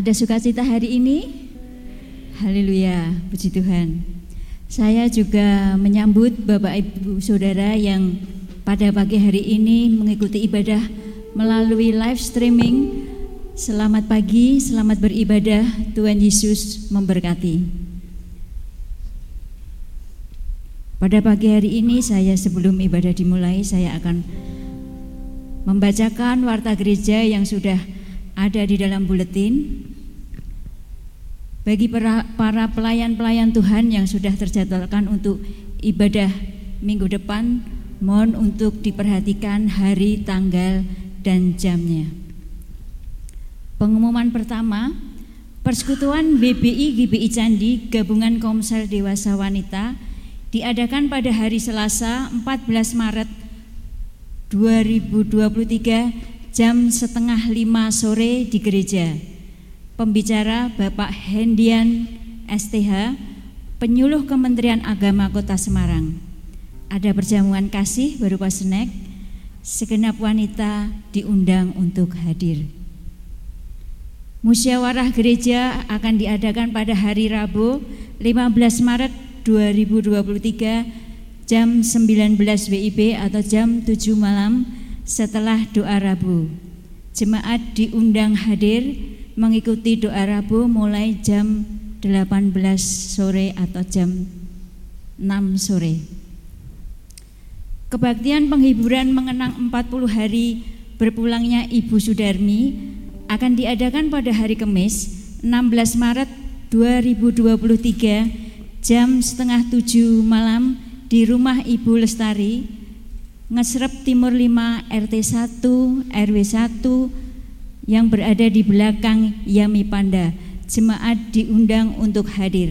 Ada sukacita hari ini? Haleluya, puji Tuhan. Saya juga menyambut Bapak Ibu Saudara yang pada pagi hari ini mengikuti ibadah melalui live streaming. Selamat pagi, selamat beribadah. Tuhan Yesus memberkati. Pada pagi hari ini saya sebelum ibadah dimulai saya akan membacakan warta gereja yang sudah ada di dalam buletin. Bagi para, pelayan-pelayan Tuhan yang sudah terjadwalkan untuk ibadah minggu depan, mohon untuk diperhatikan hari, tanggal, dan jamnya. Pengumuman pertama, Persekutuan BBI GBI Candi Gabungan Komsel Dewasa Wanita diadakan pada hari Selasa 14 Maret 2023 jam setengah lima sore di gereja. Pembicara Bapak Hendian STH, penyuluh Kementerian Agama Kota Semarang. Ada perjamuan kasih berupa snack, segenap wanita diundang untuk hadir. Musyawarah gereja akan diadakan pada hari Rabu 15 Maret 2023 jam 19 WIB atau jam 7 malam setelah doa Rabu. Jemaat diundang hadir mengikuti doa Rabu mulai jam 18 sore atau jam 6 sore. Kebaktian penghiburan mengenang 40 hari berpulangnya Ibu Sudarmi akan diadakan pada hari Kamis 16 Maret 2023 jam setengah tujuh malam di rumah Ibu Lestari, Ngesrep Timur 5 RT 1 RW 1 yang berada di belakang Yami Panda. Jemaat diundang untuk hadir.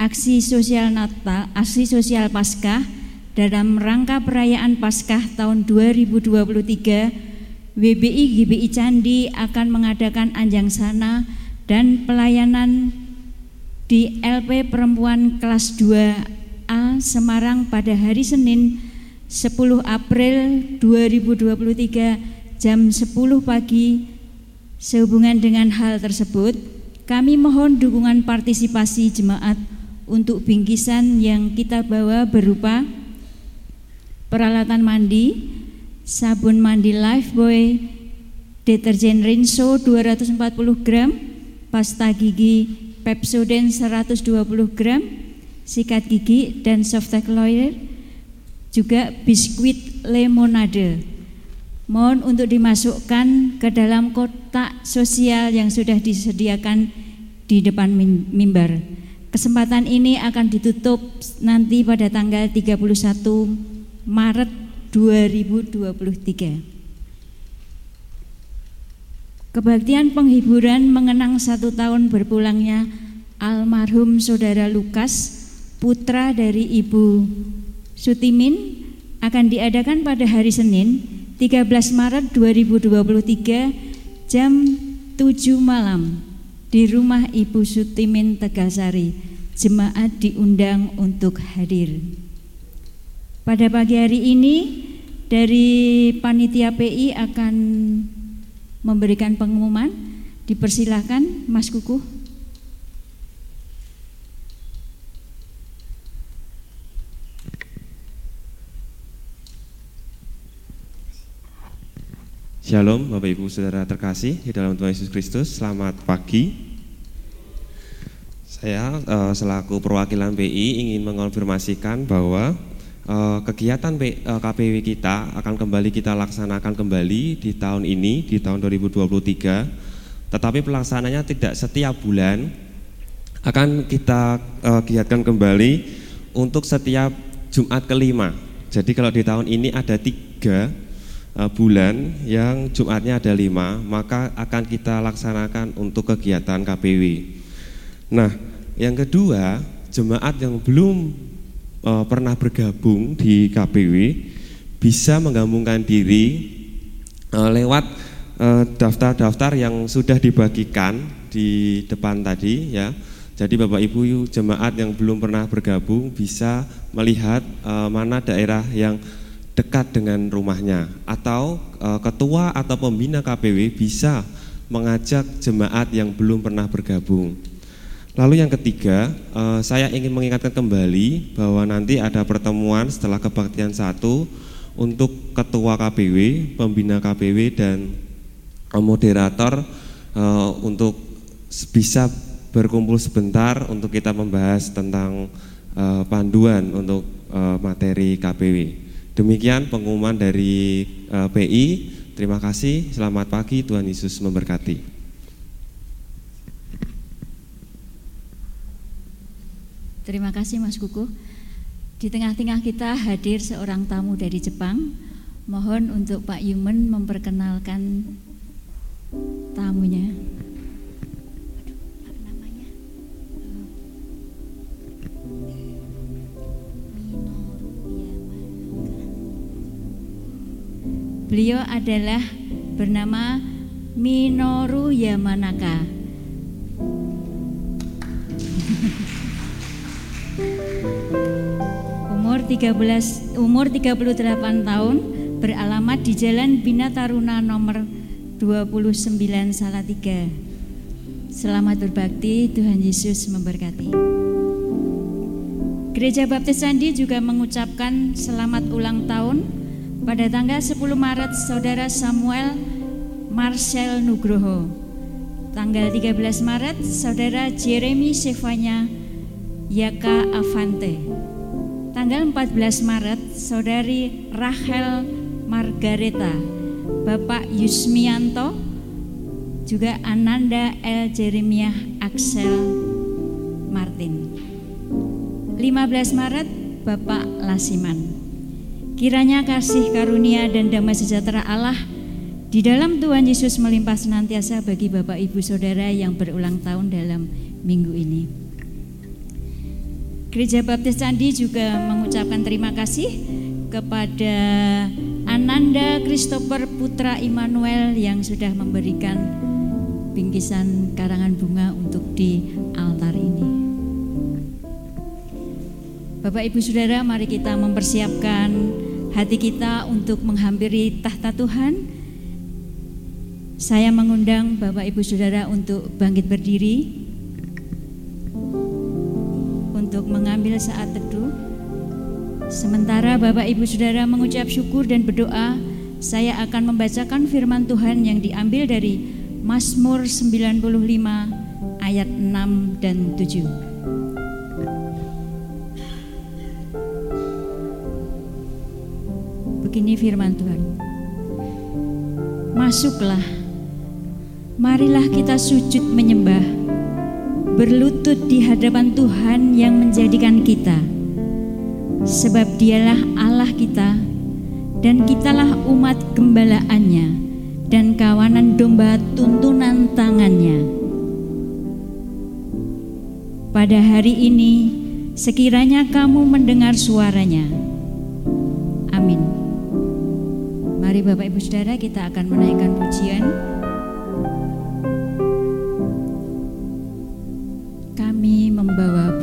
Aksi sosial Natal, aksi sosial Paskah dalam rangka perayaan Paskah tahun 2023 WBI GBI Candi akan mengadakan anjang sana dan pelayanan di LP Perempuan kelas 2A Semarang pada hari Senin 10 April 2023 jam 10 pagi sehubungan dengan hal tersebut kami mohon dukungan partisipasi jemaat untuk bingkisan yang kita bawa berupa peralatan mandi, sabun mandi Lifebuoy, deterjen Rinso 240 gram, pasta gigi Pepsodent 120 gram, sikat gigi dan softtek lawyer, juga biskuit lemonade. Mohon untuk dimasukkan ke dalam kotak sosial yang sudah disediakan di depan mimbar. Kesempatan ini akan ditutup nanti pada tanggal 31 Maret 2023. Kebaktian penghiburan mengenang satu tahun berpulangnya almarhum saudara Lukas, putra dari Ibu Sutimin, akan diadakan pada hari Senin 13 Maret 2023 jam 7 malam di rumah Ibu Sutimin Tegasari. Jemaat diundang untuk hadir. Pada pagi hari ini dari panitia PI akan memberikan pengumuman. Dipersilahkan Mas Kuku. Shalom Bapak Ibu Saudara terkasih di dalam Tuhan Yesus Kristus. Selamat pagi. Saya uh, selaku perwakilan PI ingin mengonfirmasikan bahwa Eh, kegiatan KPW eh, kita akan kembali kita laksanakan kembali di tahun ini di tahun 2023 tetapi pelaksananya tidak setiap bulan akan kita uh, giatkan kembali untuk setiap Jumat kelima jadi kalau di tahun ini ada tiga bulan yang Jumatnya ada lima maka akan kita laksanakan untuk kegiatan KPW nah yang kedua jemaat yang belum uh, pernah bergabung di KPW bisa menggabungkan diri uh, lewat eh, daftar-daftar uh, yang sudah dibagikan di depan tadi ya. Jadi Bapak Ibu jemaat yang belum pernah bergabung bisa melihat uh, mana daerah yang dekat dengan rumahnya atau uh, ketua atau pembina KPW bisa mengajak jemaat yang belum pernah bergabung. Lalu yang ketiga, uh, saya ingin mengingatkan kembali bahwa nanti ada pertemuan setelah kebaktian satu untuk ketua KPW, pembina KPW dan moderator uh, untuk bisa berkumpul sebentar untuk kita membahas tentang uh, panduan untuk uh, materi KPW. Demikian pengumuman dari uh, PI. Terima kasih. Selamat pagi. Tuhan Yesus memberkati. Terima kasih Mas Kuku. Di tengah-tengah kita hadir seorang tamu dari Jepang. Mohon untuk Pak Yumen memperkenalkan tamunya. Beliau adalah bernama Minoru Yamanaka. umur 13 umur 38 tahun beralamat di Jalan Bina Taruna nomor 29 Salatiga. Selamat berbakti, Tuhan Yesus memberkati. Gereja Baptis Sandi juga mengucapkan selamat ulang tahun pada tanggal 10 Maret, Saudara Samuel Marcel Nugroho. Tanggal 13 Maret, Saudara Jeremy Sevanya Yaka Avante. Tanggal 14 Maret, Saudari Rachel Margareta, Bapak Yusmianto, juga Ananda L. Jeremiah Axel Martin. 15 Maret, Bapak Lasiman. Kiranya kasih karunia dan damai sejahtera Allah di dalam Tuhan Yesus melimpah senantiasa bagi Bapak Ibu Saudara yang berulang tahun dalam minggu ini. Gereja Baptis Candi juga mengucapkan terima kasih kepada Ananda Christopher Putra Immanuel yang sudah memberikan bingkisan karangan bunga untuk di altar ini. Bapak Ibu Saudara, mari kita mempersiapkan hati kita untuk menghampiri tahta Tuhan. Saya mengundang Bapak Ibu Saudara untuk bangkit berdiri untuk mengambil saat teduh. Sementara Bapak Ibu Saudara mengucap syukur dan berdoa, saya akan membacakan firman Tuhan yang diambil dari Mazmur 95 ayat 6 dan 7. Begini firman Tuhan. Masuklah, marilah kita sujud menyembah, berlutut di hadapan Tuhan yang menjadikan kita. Sebab dialah Allah kita, dan kitalah umat gembalaannya, dan kawanan domba tuntunan tangannya. Pada hari ini, sekiranya kamu mendengar suaranya. Amin. Mari Bapak Ibu Saudara kita akan menaikkan pujian. Kami membawa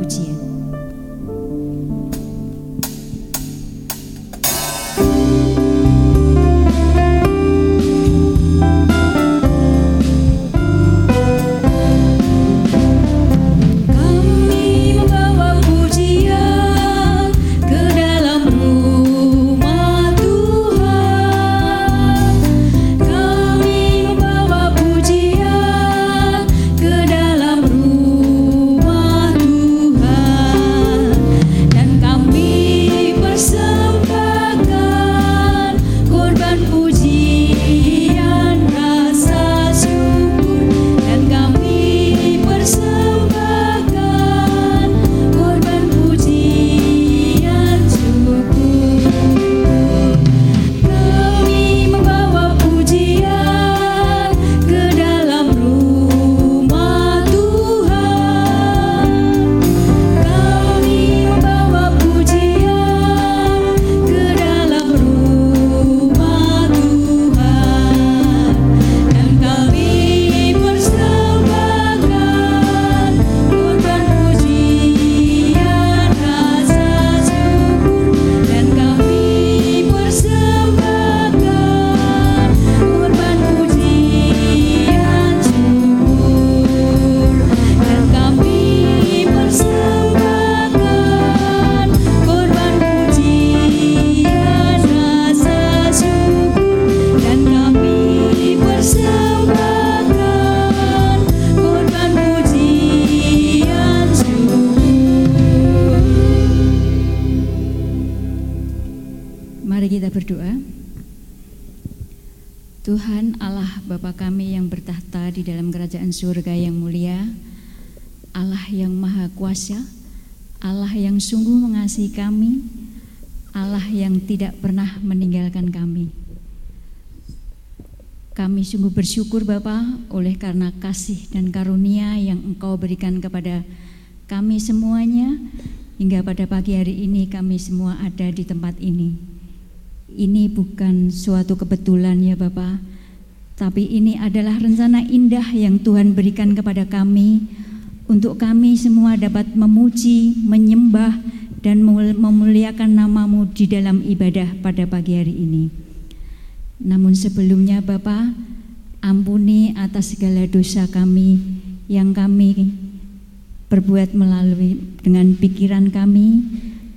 Tuhan Allah Bapa kami yang bertahta di dalam kerajaan surga yang mulia, Allah yang maha kuasa, Allah yang sungguh mengasihi kami, Allah yang tidak pernah meninggalkan kami. Kami sungguh bersyukur Bapa oleh karena kasih dan karunia yang Engkau berikan kepada kami semuanya hingga pada pagi hari ini kami semua ada di tempat ini. Ini bukan suatu kebetulan ya Bapak, tapi ini adalah rencana indah yang Tuhan berikan kepada kami untuk kami semua dapat memuji, menyembah, dan memuliakan namamu di dalam ibadah pada pagi hari ini. Namun sebelumnya Bapak, ampuni atas segala dosa kami yang kami perbuat melalui dengan pikiran kami,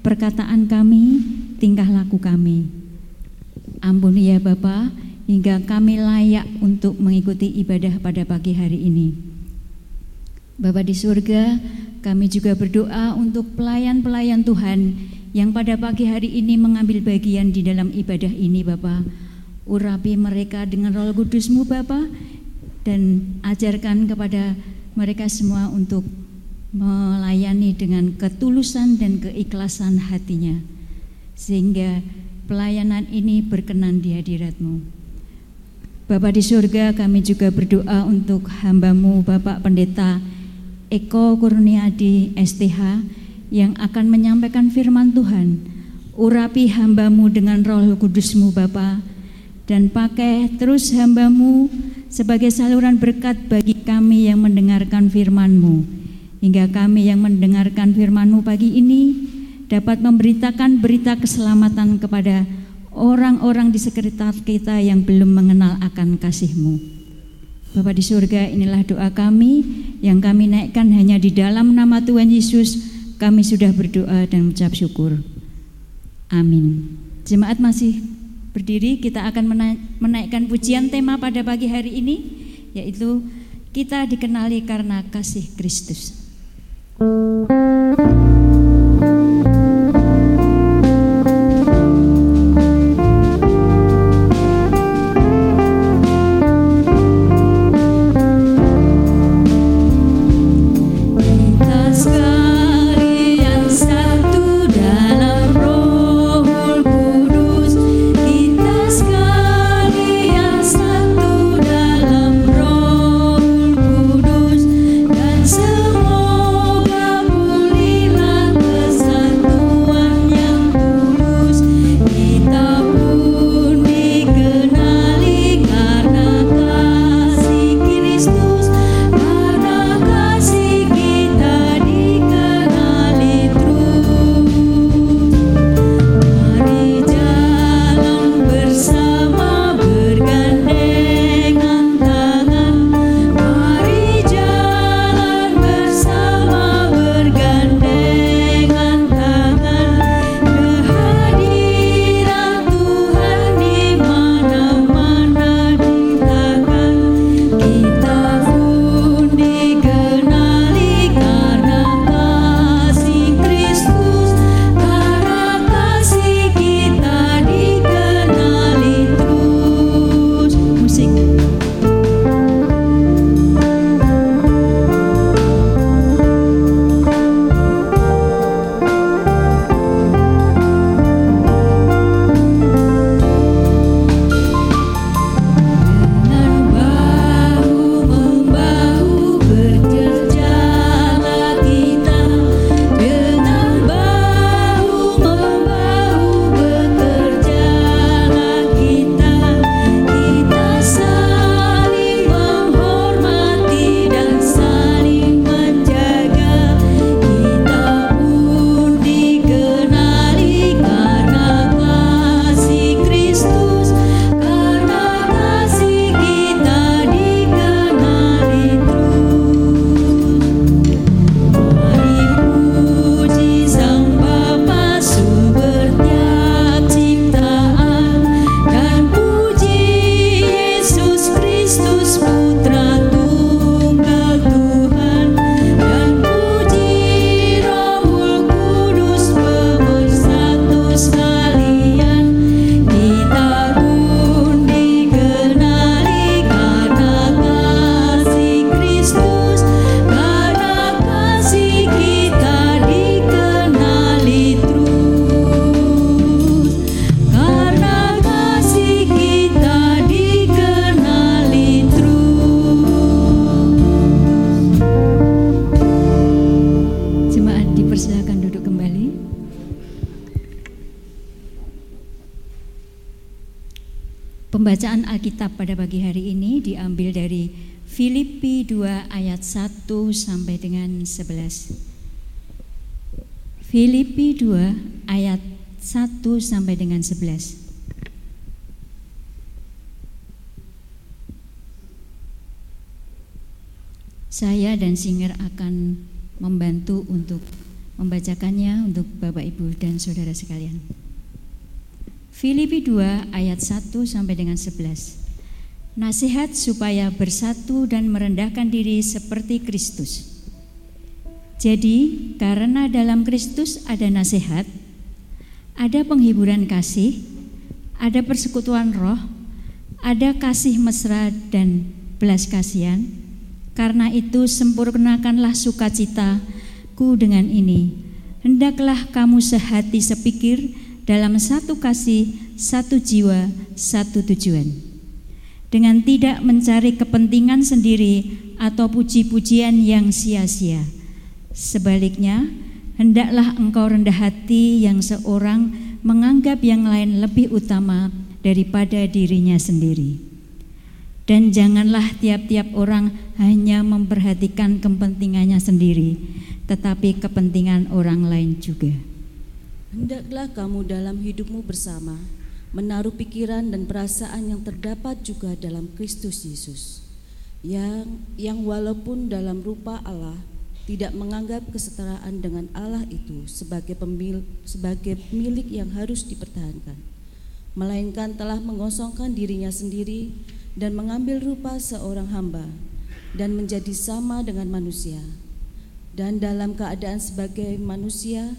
perkataan kami, tingkah laku kami. Ampuni ya Bapa, hingga kami layak untuk mengikuti ibadah pada pagi hari ini. Bapa di surga, kami juga berdoa untuk pelayan-pelayan Tuhan yang pada pagi hari ini mengambil bagian di dalam ibadah ini Bapa. Urapi mereka dengan roh kudusmu Bapa dan ajarkan kepada mereka semua untuk melayani dengan ketulusan dan keikhlasan hatinya. Sehingga pelayanan ini berkenan di hadiratmu. Bapa di surga kami juga berdoa untuk hambamu Bapak Pendeta Eko Kurniadi STH yang akan menyampaikan firman Tuhan. Urapi hambamu dengan roh kudusmu Bapa dan pakai terus hambamu sebagai saluran berkat bagi kami yang mendengarkan firmanmu. Hingga kami yang mendengarkan firmanmu pagi ini dapat memberitakan berita keselamatan kepada orang-orang di sekitar kita yang belum mengenal akan kasih-Mu. Bapa di surga, inilah doa kami yang kami naikkan hanya di dalam nama Tuhan Yesus. Kami sudah berdoa dan mengucap syukur. Amin. Jemaat masih berdiri, kita akan menaikkan pujian tema pada pagi hari ini, yaitu kita dikenali karena kasih Kristus. Pembacaan Filipi 2 ayat 1 sampai dengan 11. Saya dan Singer akan membantu untuk membacakannya untuk Bapak Ibu dan Saudara sekalian. Filipi 2 ayat 1 sampai dengan 11. Nasihat supaya bersatu dan merendahkan diri seperti Kristus. Jadi, karena dalam Kristus ada nasihat, ada penghiburan kasih, ada persekutuan roh, ada kasih mesra dan belas kasihan. Karena itu sempurnakanlah sukacitaku dengan ini. Hendaklah kamu sehati sepikir dalam satu kasih, satu jiwa, satu tujuan. Dengan tidak mencari kepentingan sendiri atau puji-pujian yang sia-sia. Sebaliknya, hendaklah engkau rendah hati yang seorang menganggap yang lain lebih utama daripada dirinya sendiri. Dan janganlah tiap-tiap orang hanya memperhatikan kepentingannya sendiri, tetapi kepentingan orang lain juga. Hendaklah kamu dalam hidupmu bersama menaruh pikiran dan perasaan yang terdapat juga dalam Kristus Yesus, yang yang walaupun dalam rupa Allah tidak menganggap kesetaraan dengan Allah itu sebagai pemil, sebagai milik yang harus dipertahankan, melainkan telah mengosongkan dirinya sendiri dan mengambil rupa seorang hamba dan menjadi sama dengan manusia. Dan dalam keadaan sebagai manusia,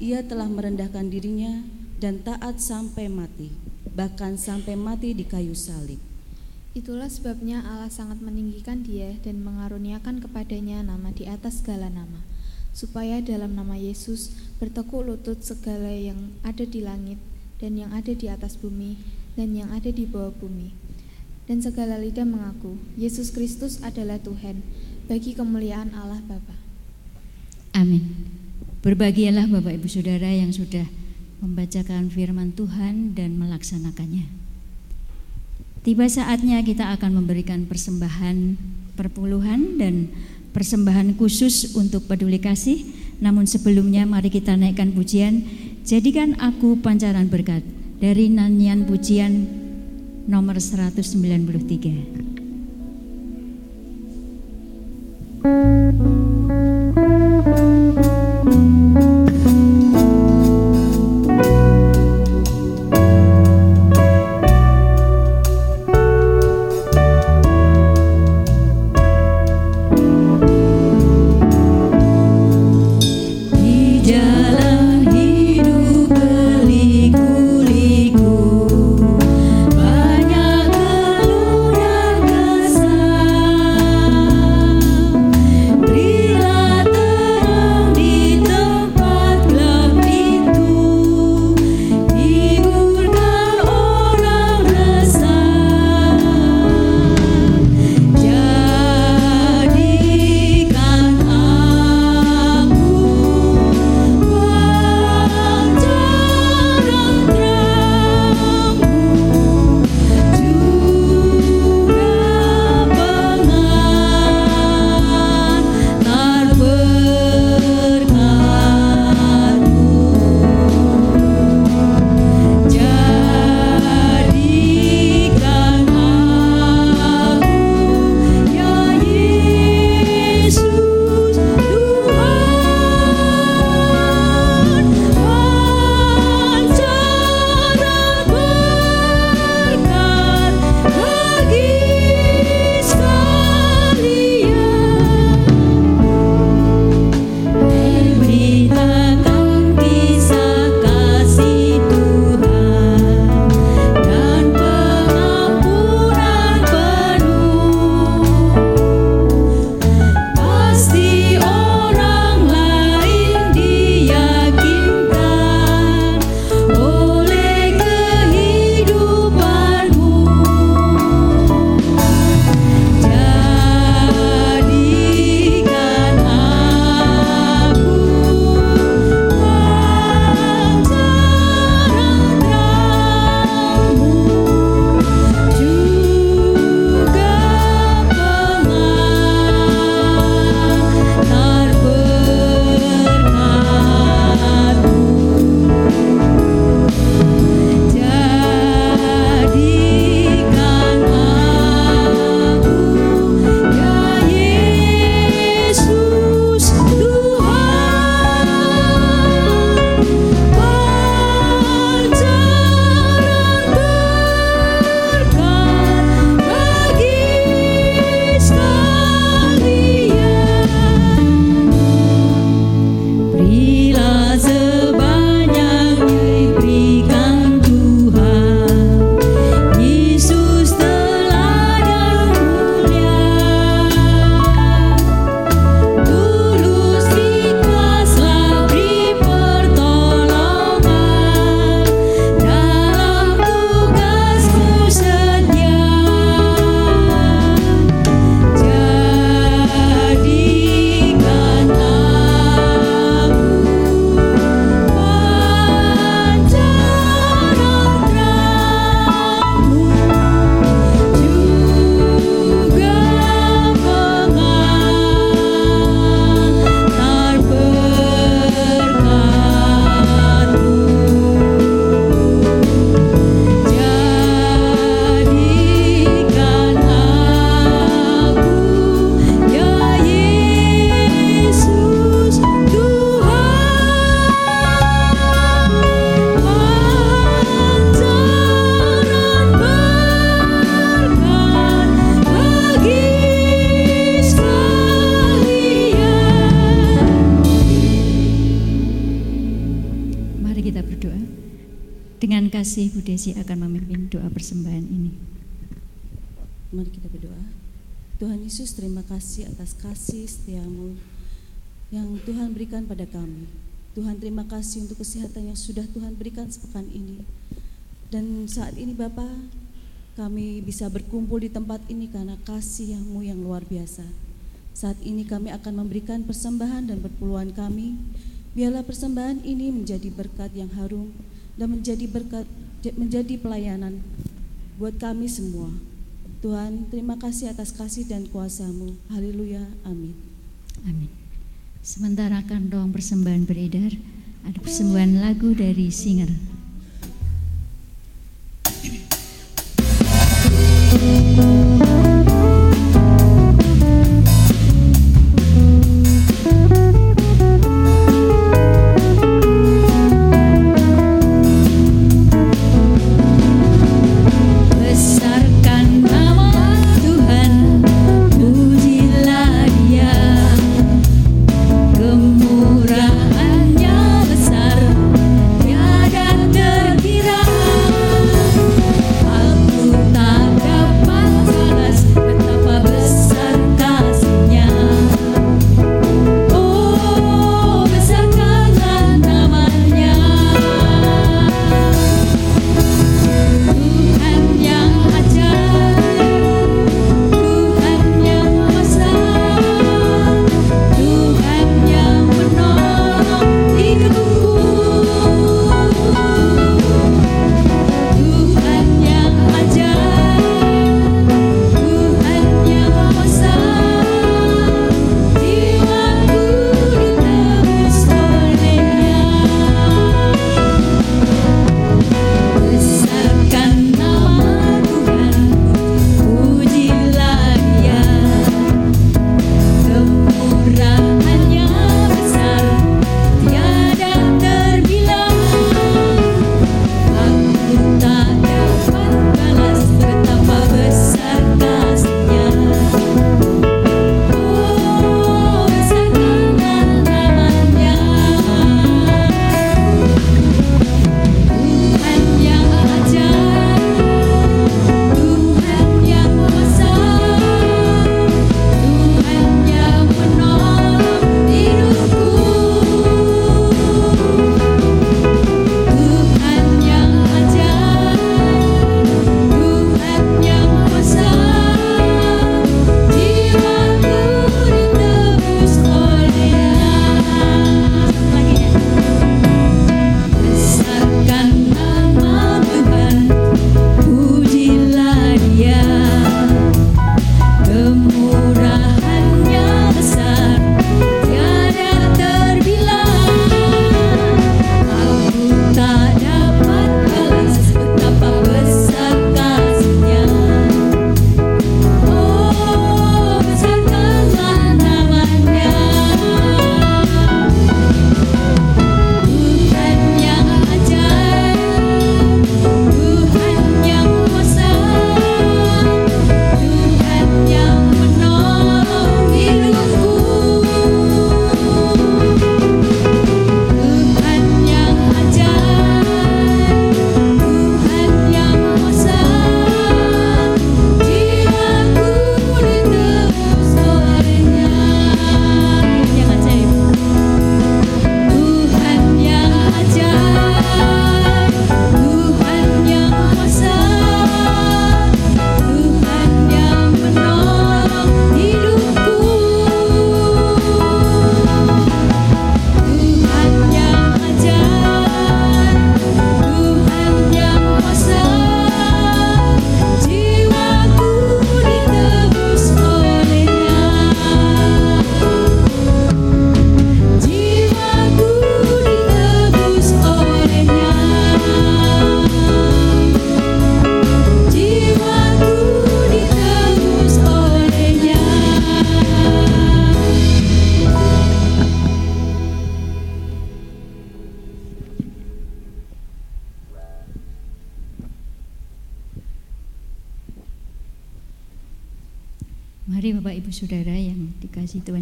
ia telah merendahkan dirinya dan taat sampai mati, bahkan sampai mati di kayu salib. Itulah sebabnya Allah sangat meninggikan dia dan mengaruniakan kepadanya nama di atas segala nama, supaya dalam nama Yesus bertekuk lutut segala yang ada di langit dan yang ada di atas bumi dan yang ada di bawah bumi. Dan segala lidah mengaku, Yesus Kristus adalah Tuhan, bagi kemuliaan Allah Bapa. Amin. Berbahagialah Bapak Ibu Saudara yang sudah membacakan firman Tuhan dan melaksanakannya. Tiba saatnya kita akan memberikan persembahan perpuluhan dan persembahan khusus untuk peduli kasih. Namun sebelumnya mari kita naikkan pujian, jadikan aku pancaran berkat dari nyanyian pujian nomor 193. kasih Bu Desi akan memimpin doa persembahan ini. Mari kita berdoa. Tuhan Yesus terima kasih atas kasih setiamu yang Tuhan berikan pada kami. Tuhan terima kasih untuk kesehatan yang sudah Tuhan berikan sepekan ini. Dan saat ini Bapak, kami bisa berkumpul di tempat ini karena kasih yang-Mu yang luar biasa. Saat ini kami akan memberikan persembahan dan perpuluhan kami. Biarlah persembahan ini menjadi berkat yang harum dan menjadi berkat menjadi pelayanan buat kami semua. Tuhan, terima kasih atas kasih dan kuasamu. Haleluya. Amin. Amin. Sementara kantong persembahan beredar, ada persembahan lagu dari singer.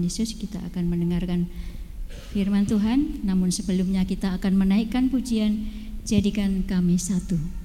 Yesus kita akan mendengarkan firman Tuhan, namun sebelumnya kita akan menaikkan pujian jadikan kami satu.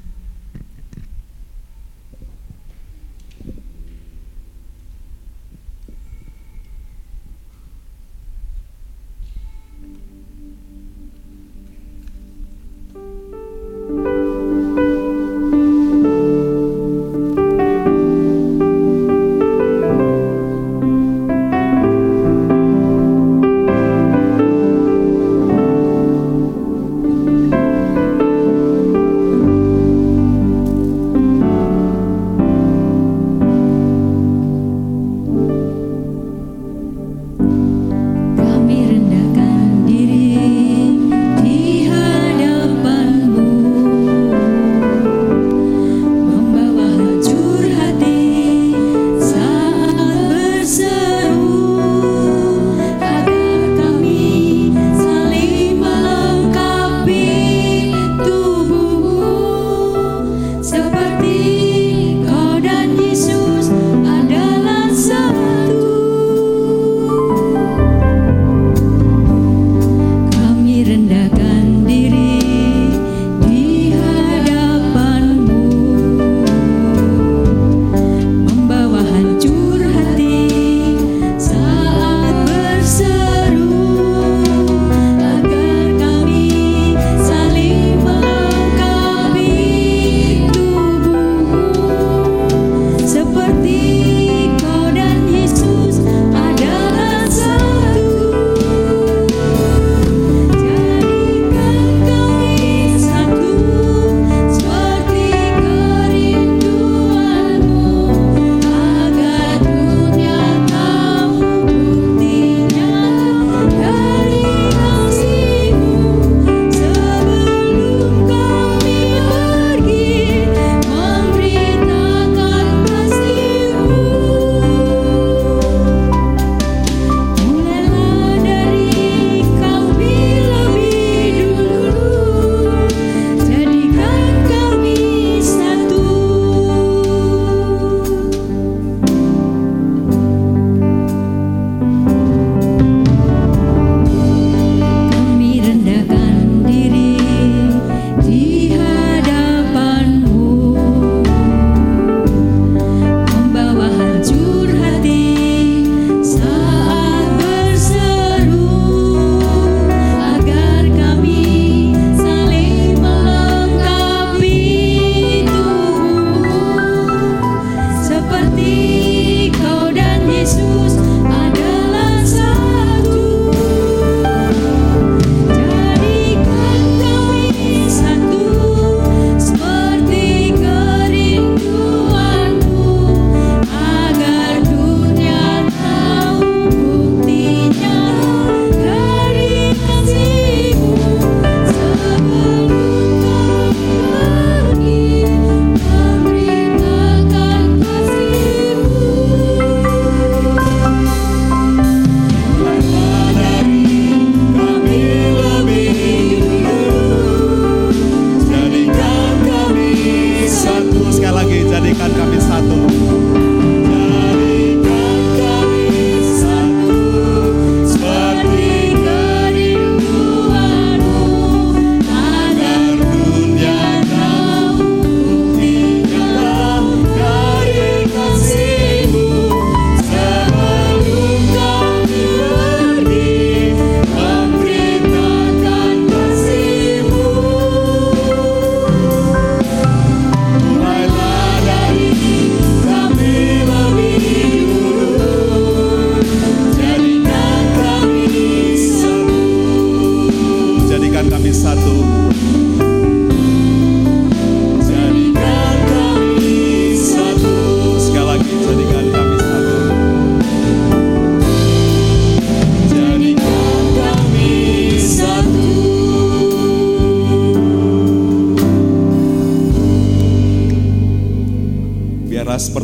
cabeçador.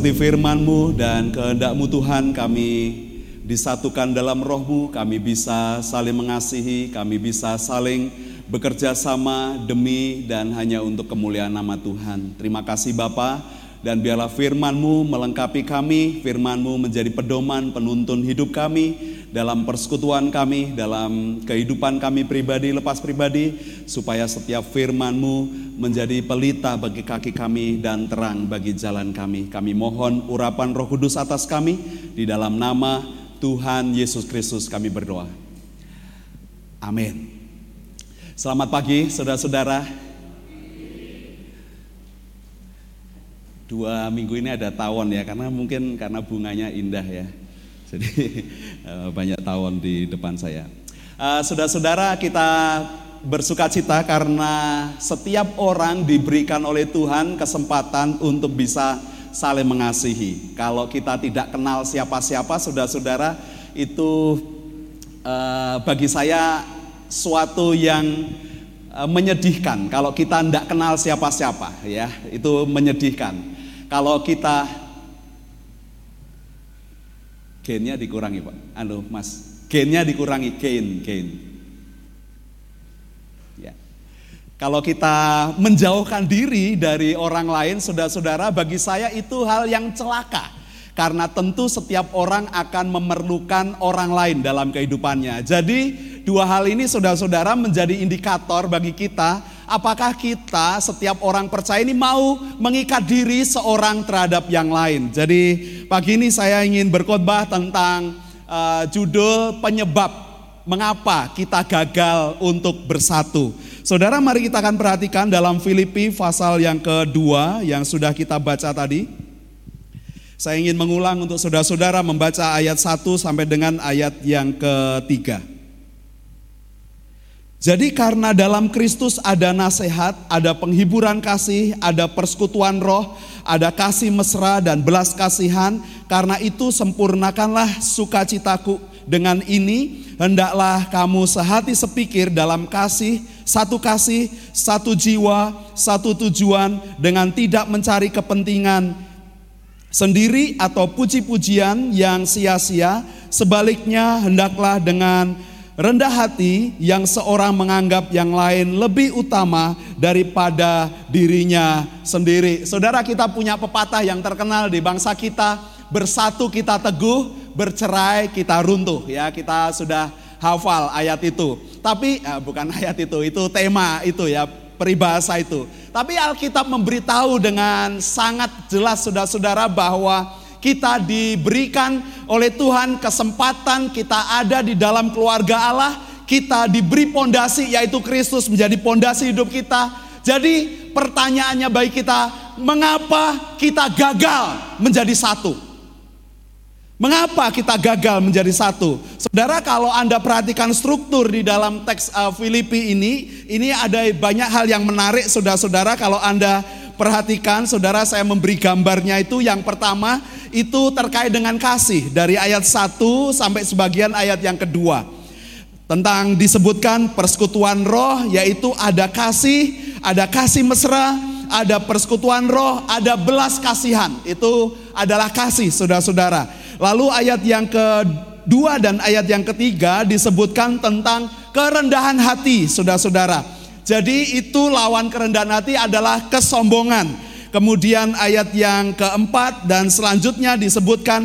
Seperti firman-Mu dan kehendak-Mu Tuhan kami disatukan dalam roh-Mu, kami bisa saling mengasihi, kami bisa saling bekerja sama demi dan hanya untuk kemuliaan nama Tuhan. Terima kasih Bapa dan biarlah firman-Mu melengkapi kami, firman-Mu menjadi pedoman penuntun hidup kami dalam persekutuan kami, dalam kehidupan kami pribadi, lepas pribadi, supaya setiap firman-Mu menjadi pelita bagi kaki kami dan terang bagi jalan kami. Kami mohon urapan roh kudus atas kami, di dalam nama Tuhan Yesus Kristus kami berdoa. Amin. Selamat pagi saudara-saudara. Dua minggu ini ada tawon ya, karena mungkin karena bunganya indah ya. Jadi eh, banyak tawon di depan saya. Eh, saudara-saudara kita bersuka cita karena setiap orang diberikan oleh Tuhan kesempatan untuk bisa saling mengasihi. Kalau kita tidak kenal siapa-siapa, saudara-saudara, itu uh, bagi saya suatu yang uh, menyedihkan. Kalau kita tidak kenal siapa-siapa, ya, itu menyedihkan. Kalau kita gennya dikurangi, Pak. Anu, Mas, gennya dikurangi, gain, gain. Kalau kita menjauhkan diri dari orang lain, saudara-saudara, bagi saya itu hal yang celaka. Karena tentu setiap orang akan memerlukan orang lain dalam kehidupannya. Jadi dua hal ini saudara-saudara menjadi indikator bagi kita. Apakah kita setiap orang percaya ini mau mengikat diri seorang terhadap yang lain. Jadi pagi ini saya ingin berkhotbah tentang uh, judul penyebab mengapa kita gagal untuk bersatu. Saudara mari kita akan perhatikan dalam Filipi pasal yang kedua yang sudah kita baca tadi. Saya ingin mengulang untuk saudara-saudara membaca ayat 1 sampai dengan ayat yang ketiga. Jadi karena dalam Kristus ada nasihat, ada penghiburan kasih, ada persekutuan roh, ada kasih mesra dan belas kasihan, karena itu sempurnakanlah sukacitaku dengan ini hendaklah kamu sehati sepikir dalam kasih, satu kasih, satu jiwa, satu tujuan dengan tidak mencari kepentingan sendiri atau puji-pujian yang sia-sia. Sebaliknya hendaklah dengan rendah hati yang seorang menganggap yang lain lebih utama daripada dirinya sendiri. Saudara kita punya pepatah yang terkenal di bangsa kita, bersatu kita teguh, bercerai kita runtuh. Ya kita sudah hafal ayat itu. Tapi eh, bukan ayat itu itu tema itu ya peribahasa itu. Tapi Alkitab memberitahu dengan sangat jelas saudara-saudara bahwa kita diberikan oleh Tuhan kesempatan kita ada di dalam keluarga Allah. Kita diberi pondasi yaitu Kristus menjadi pondasi hidup kita. Jadi pertanyaannya baik kita mengapa kita gagal menjadi satu Mengapa kita gagal menjadi satu? Saudara, kalau Anda perhatikan struktur di dalam teks uh, Filipi ini, ini ada banyak hal yang menarik, saudara-saudara. Kalau Anda perhatikan, saudara, saya memberi gambarnya itu. Yang pertama, itu terkait dengan kasih dari ayat 1 sampai sebagian ayat yang kedua. Tentang disebutkan persekutuan roh, yaitu ada kasih, ada kasih mesra, ada persekutuan roh, ada belas kasihan. Itu adalah kasih, saudara-saudara. Lalu ayat yang kedua dan ayat yang ketiga disebutkan tentang kerendahan hati, saudara-saudara. Jadi itu lawan kerendahan hati adalah kesombongan. Kemudian ayat yang keempat dan selanjutnya disebutkan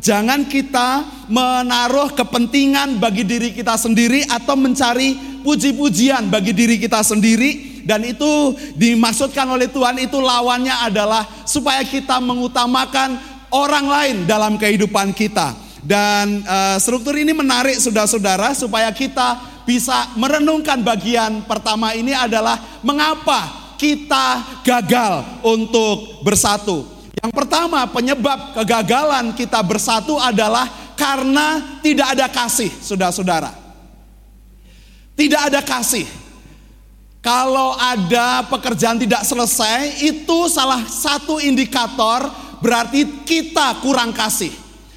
jangan kita menaruh kepentingan bagi diri kita sendiri atau mencari puji-pujian bagi diri kita sendiri dan itu dimaksudkan oleh Tuhan itu lawannya adalah supaya kita mengutamakan orang lain dalam kehidupan kita. Dan uh, struktur ini menarik saudara-saudara supaya kita bisa merenungkan bagian pertama ini adalah mengapa kita gagal untuk bersatu. Yang pertama penyebab kegagalan kita bersatu adalah karena tidak ada kasih, saudara-saudara. Tidak ada kasih. Kalau ada pekerjaan tidak selesai, itu salah satu indikator berarti kita kurang kasih.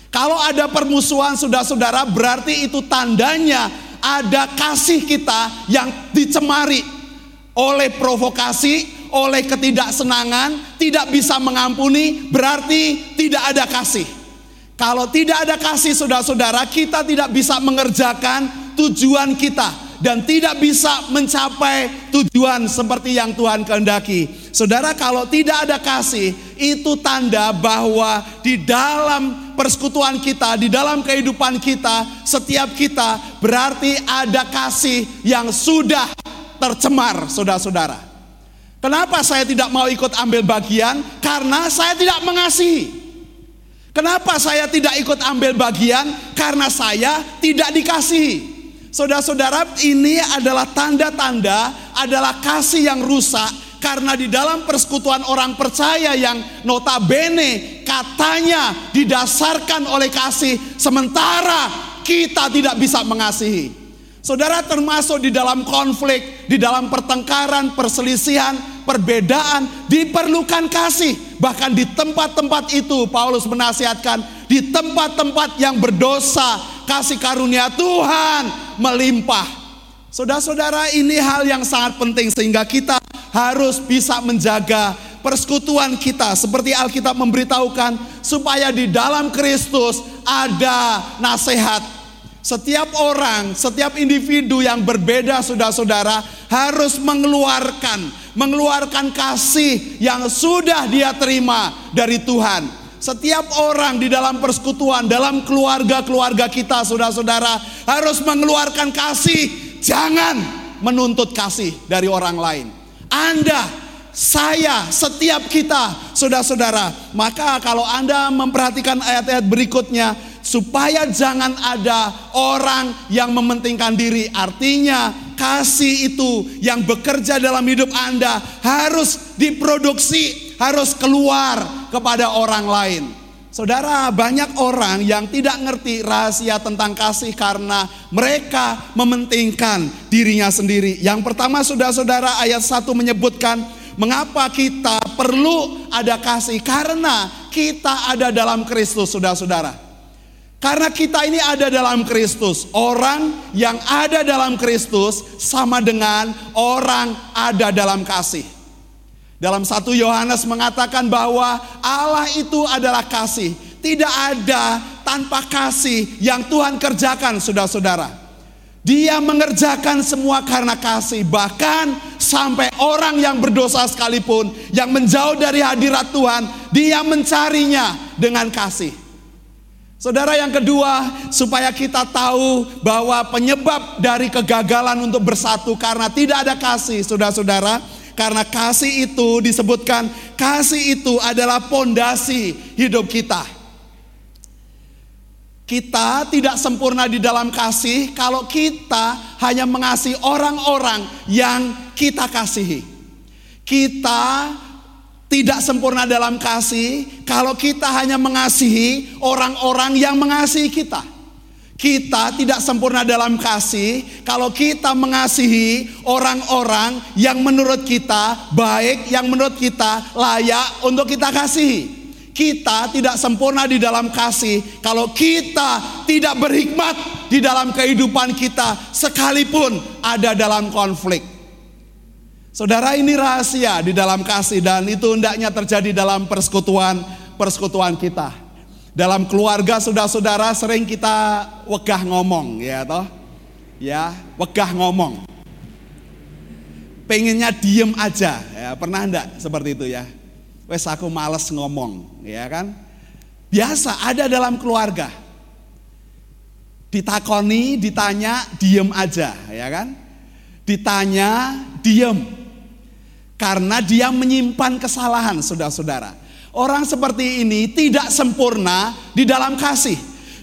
Kalau ada permusuhan saudara-saudara berarti itu tandanya ada kasih kita yang dicemari oleh provokasi, oleh ketidaksenangan, tidak bisa mengampuni, berarti tidak ada kasih. Kalau tidak ada kasih saudara-saudara, kita tidak bisa mengerjakan tujuan kita dan tidak bisa mencapai tujuan seperti yang Tuhan kehendaki. Saudara, kalau tidak ada kasih, itu tanda bahwa di dalam persekutuan kita, di dalam kehidupan kita, setiap kita berarti ada kasih yang sudah tercemar, saudara-saudara. Kenapa saya tidak mau ikut ambil bagian? Karena saya tidak mengasihi. Kenapa saya tidak ikut ambil bagian? Karena saya tidak dikasihi. Saudara-saudara, ini adalah tanda-tanda, adalah kasih yang rusak karena di dalam persekutuan orang percaya yang notabene katanya didasarkan oleh kasih, sementara kita tidak bisa mengasihi. Saudara termasuk di dalam konflik, di dalam pertengkaran, perselisihan, perbedaan, diperlukan kasih. Bahkan di tempat-tempat itu Paulus menasihatkan, di tempat-tempat yang berdosa, kasih karunia Tuhan melimpah. Saudara-saudara ini hal yang sangat penting sehingga kita harus bisa menjaga persekutuan kita seperti Alkitab memberitahukan supaya di dalam Kristus ada nasihat. Setiap orang, setiap individu yang berbeda saudara-saudara harus mengeluarkan mengeluarkan kasih yang sudah dia terima dari Tuhan. Setiap orang di dalam persekutuan, dalam keluarga-keluarga kita, saudara-saudara, harus mengeluarkan kasih. Jangan menuntut kasih dari orang lain. Anda, saya, setiap kita, saudara-saudara. Maka kalau Anda memperhatikan ayat-ayat berikutnya, supaya jangan ada orang yang mementingkan diri. Artinya kasih itu yang bekerja dalam hidup Anda harus diproduksi, harus keluar kepada orang lain. Saudara, banyak orang yang tidak ngerti rahasia tentang kasih karena mereka mementingkan dirinya sendiri. Yang pertama, saudara-saudara, ayat 1 menyebutkan mengapa kita perlu ada kasih karena kita ada dalam Kristus, saudara-saudara. Karena kita ini ada dalam Kristus. Orang yang ada dalam Kristus sama dengan orang ada dalam kasih. Dalam satu Yohanes mengatakan bahwa Allah itu adalah kasih. Tidak ada tanpa kasih yang Tuhan kerjakan saudara-saudara. Dia mengerjakan semua karena kasih. Bahkan sampai orang yang berdosa sekalipun. Yang menjauh dari hadirat Tuhan. Dia mencarinya dengan kasih. Saudara yang kedua, supaya kita tahu bahwa penyebab dari kegagalan untuk bersatu karena tidak ada kasih, saudara-saudara, karena kasih itu disebutkan kasih itu adalah pondasi hidup kita. Kita tidak sempurna di dalam kasih kalau kita hanya mengasihi orang-orang yang kita kasihi. Kita tidak sempurna dalam kasih kalau kita hanya mengasihi orang-orang yang mengasihi kita. Kita tidak sempurna dalam kasih kalau kita mengasihi orang-orang yang menurut kita baik, yang menurut kita layak untuk kita kasih. Kita tidak sempurna di dalam kasih kalau kita tidak berhikmat di dalam kehidupan kita sekalipun ada dalam konflik. Saudara ini rahasia di dalam kasih dan itu hendaknya terjadi dalam persekutuan persekutuan kita. Dalam keluarga saudara-saudara sering kita wegah ngomong ya toh. Ya, wegah ngomong. Pengennya diem aja, ya, pernah enggak seperti itu ya? Wes aku males ngomong, ya kan? Biasa ada dalam keluarga. Ditakoni, ditanya, diem aja, ya kan? Ditanya, diem. Karena dia menyimpan kesalahan, saudara-saudara. Orang seperti ini tidak sempurna di dalam kasih.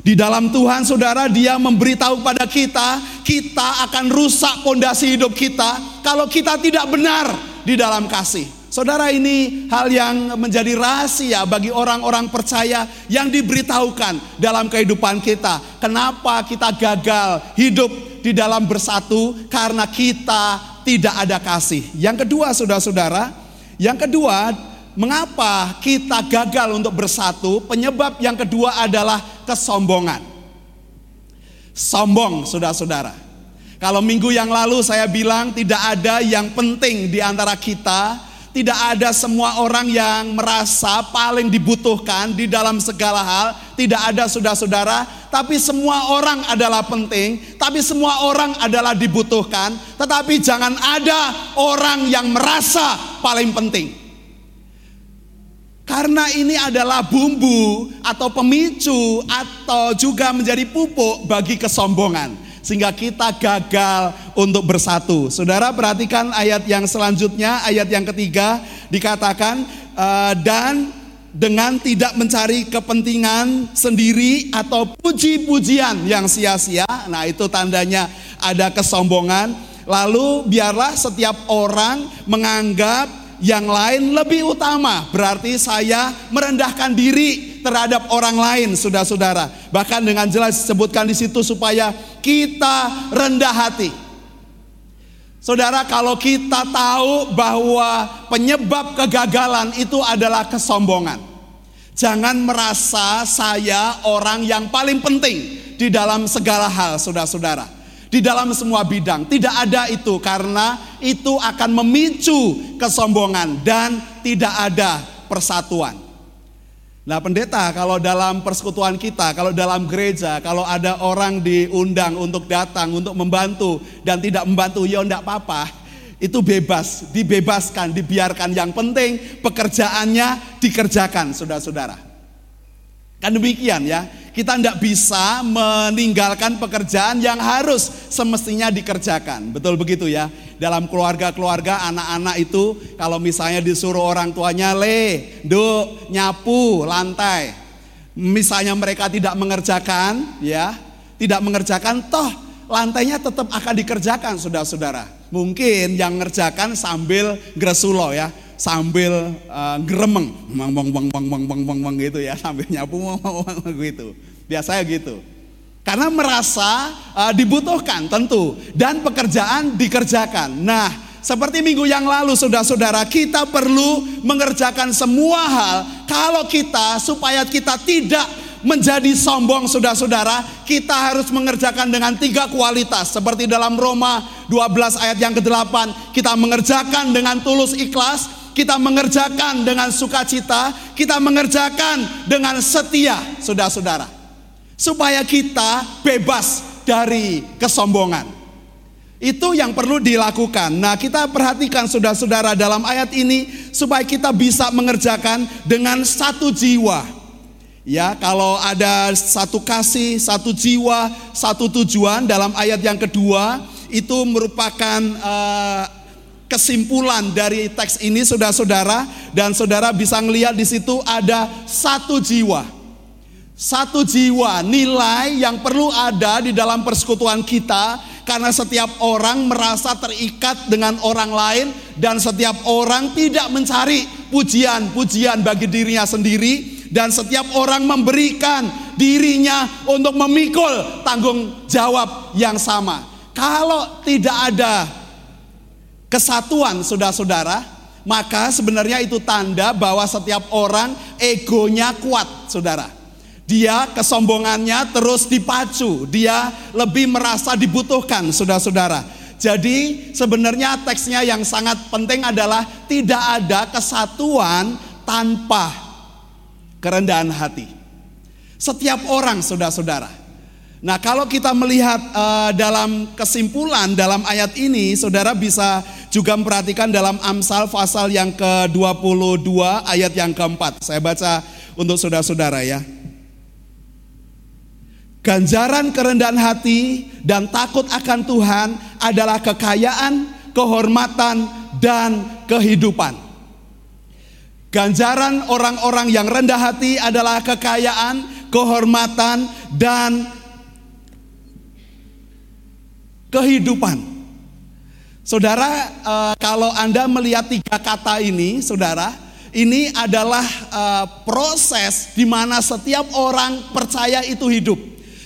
Di dalam Tuhan saudara dia memberitahu pada kita, kita akan rusak pondasi hidup kita kalau kita tidak benar di dalam kasih. Saudara ini hal yang menjadi rahasia bagi orang-orang percaya yang diberitahukan dalam kehidupan kita. Kenapa kita gagal hidup di dalam bersatu? Karena kita tidak ada kasih. Yang kedua saudara-saudara, yang kedua Mengapa kita gagal untuk bersatu? Penyebab yang kedua adalah kesombongan. Sombong, saudara-saudara. Kalau minggu yang lalu saya bilang tidak ada yang penting di antara kita, tidak ada semua orang yang merasa paling dibutuhkan di dalam segala hal, tidak ada saudara-saudara, tapi semua orang adalah penting, tapi semua orang adalah dibutuhkan, tetapi jangan ada orang yang merasa paling penting. Karena ini adalah bumbu atau pemicu atau juga menjadi pupuk bagi kesombongan. Sehingga kita gagal untuk bersatu. Saudara perhatikan ayat yang selanjutnya, ayat yang ketiga dikatakan uh, dan dengan tidak mencari kepentingan sendiri atau puji-pujian yang sia-sia. Nah, itu tandanya ada kesombongan. Lalu biarlah setiap orang menganggap yang lain lebih utama. Berarti saya merendahkan diri terhadap orang lain, saudara-saudara. Bahkan dengan jelas disebutkan di situ supaya kita rendah hati. Saudara, kalau kita tahu bahwa penyebab kegagalan itu adalah kesombongan. Jangan merasa saya orang yang paling penting di dalam segala hal, saudara-saudara di dalam semua bidang. Tidak ada itu karena itu akan memicu kesombongan dan tidak ada persatuan. Nah pendeta kalau dalam persekutuan kita, kalau dalam gereja, kalau ada orang diundang untuk datang, untuk membantu dan tidak membantu, ya enggak apa-apa. Itu bebas, dibebaskan, dibiarkan. Yang penting pekerjaannya dikerjakan, saudara-saudara. Kan demikian ya. Kita tidak bisa meninggalkan pekerjaan yang harus semestinya dikerjakan. Betul begitu ya. Dalam keluarga-keluarga anak-anak itu kalau misalnya disuruh orang tuanya le, do, nyapu lantai. Misalnya mereka tidak mengerjakan ya, tidak mengerjakan toh lantainya tetap akan dikerjakan saudara-saudara. Mungkin yang mengerjakan sambil gresulo ya, sambil uh, geremeng, bang bang bang bang bang bang bang bang gitu ya, sambil nyapu gitu. Biasanya gitu. Karena merasa uh, dibutuhkan tentu dan pekerjaan dikerjakan. Nah, seperti minggu yang lalu saudara-saudara, kita perlu mengerjakan semua hal kalau kita supaya kita tidak menjadi sombong saudara-saudara, kita harus mengerjakan dengan tiga kualitas seperti dalam Roma 12 ayat yang ke-8, kita mengerjakan dengan tulus ikhlas, kita mengerjakan dengan sukacita, kita mengerjakan dengan setia, saudara-saudara. Supaya kita bebas dari kesombongan. Itu yang perlu dilakukan. Nah, kita perhatikan saudara-saudara dalam ayat ini supaya kita bisa mengerjakan dengan satu jiwa. Ya, kalau ada satu kasih, satu jiwa, satu tujuan dalam ayat yang kedua itu merupakan uh, kesimpulan dari teks ini saudara-saudara. Dan saudara bisa melihat di situ ada satu jiwa. Satu jiwa nilai yang perlu ada di dalam persekutuan kita. Karena setiap orang merasa terikat dengan orang lain dan setiap orang tidak mencari pujian-pujian bagi dirinya sendiri dan setiap orang memberikan dirinya untuk memikul tanggung jawab yang sama. Kalau tidak ada kesatuan saudara-saudara, maka sebenarnya itu tanda bahwa setiap orang egonya kuat, saudara. Dia kesombongannya terus dipacu, dia lebih merasa dibutuhkan, saudara-saudara. Jadi sebenarnya teksnya yang sangat penting adalah tidak ada kesatuan tanpa kerendahan hati. Setiap orang, saudara-saudara, Nah, kalau kita melihat uh, dalam kesimpulan dalam ayat ini, saudara bisa juga memperhatikan dalam Amsal pasal yang ke-22 ayat yang keempat. Saya baca untuk saudara-saudara ya. Ganjaran kerendahan hati dan takut akan Tuhan adalah kekayaan, kehormatan, dan kehidupan. Ganjaran orang-orang yang rendah hati adalah kekayaan, kehormatan, dan kehidupan. Saudara, uh, kalau Anda melihat tiga kata ini, saudara, ini adalah uh, proses di mana setiap orang percaya itu hidup.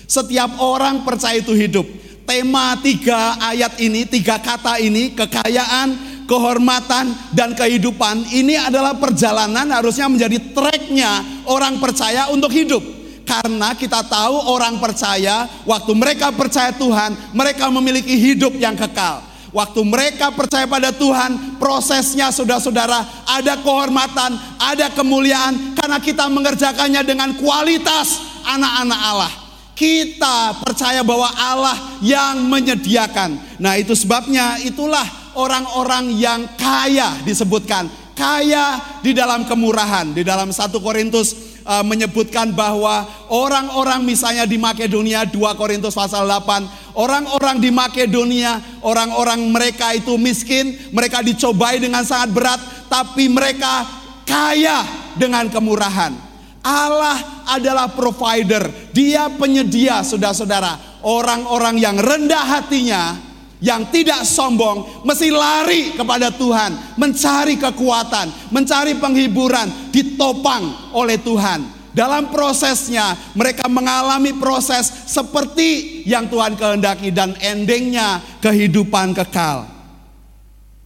Setiap orang percaya itu hidup. Tema tiga ayat ini, tiga kata ini, kekayaan, kehormatan, dan kehidupan, ini adalah perjalanan harusnya menjadi treknya orang percaya untuk hidup. Karena kita tahu orang percaya, waktu mereka percaya Tuhan, mereka memiliki hidup yang kekal. Waktu mereka percaya pada Tuhan, prosesnya saudara-saudara ada kehormatan, ada kemuliaan karena kita mengerjakannya dengan kualitas anak-anak Allah. Kita percaya bahwa Allah yang menyediakan. Nah, itu sebabnya itulah orang-orang yang kaya disebutkan. Kaya di dalam kemurahan. Di dalam 1 Korintus uh, menyebutkan bahwa orang-orang misalnya di Makedonia 2 Korintus pasal 8 orang-orang di Makedonia orang-orang mereka itu miskin mereka dicobai dengan sangat berat tapi mereka kaya dengan kemurahan. Allah adalah provider. Dia penyedia saudara-saudara. Orang-orang yang rendah hatinya yang tidak sombong mesti lari kepada Tuhan, mencari kekuatan, mencari penghiburan, ditopang oleh Tuhan. Dalam prosesnya mereka mengalami proses seperti yang Tuhan kehendaki dan endingnya kehidupan kekal.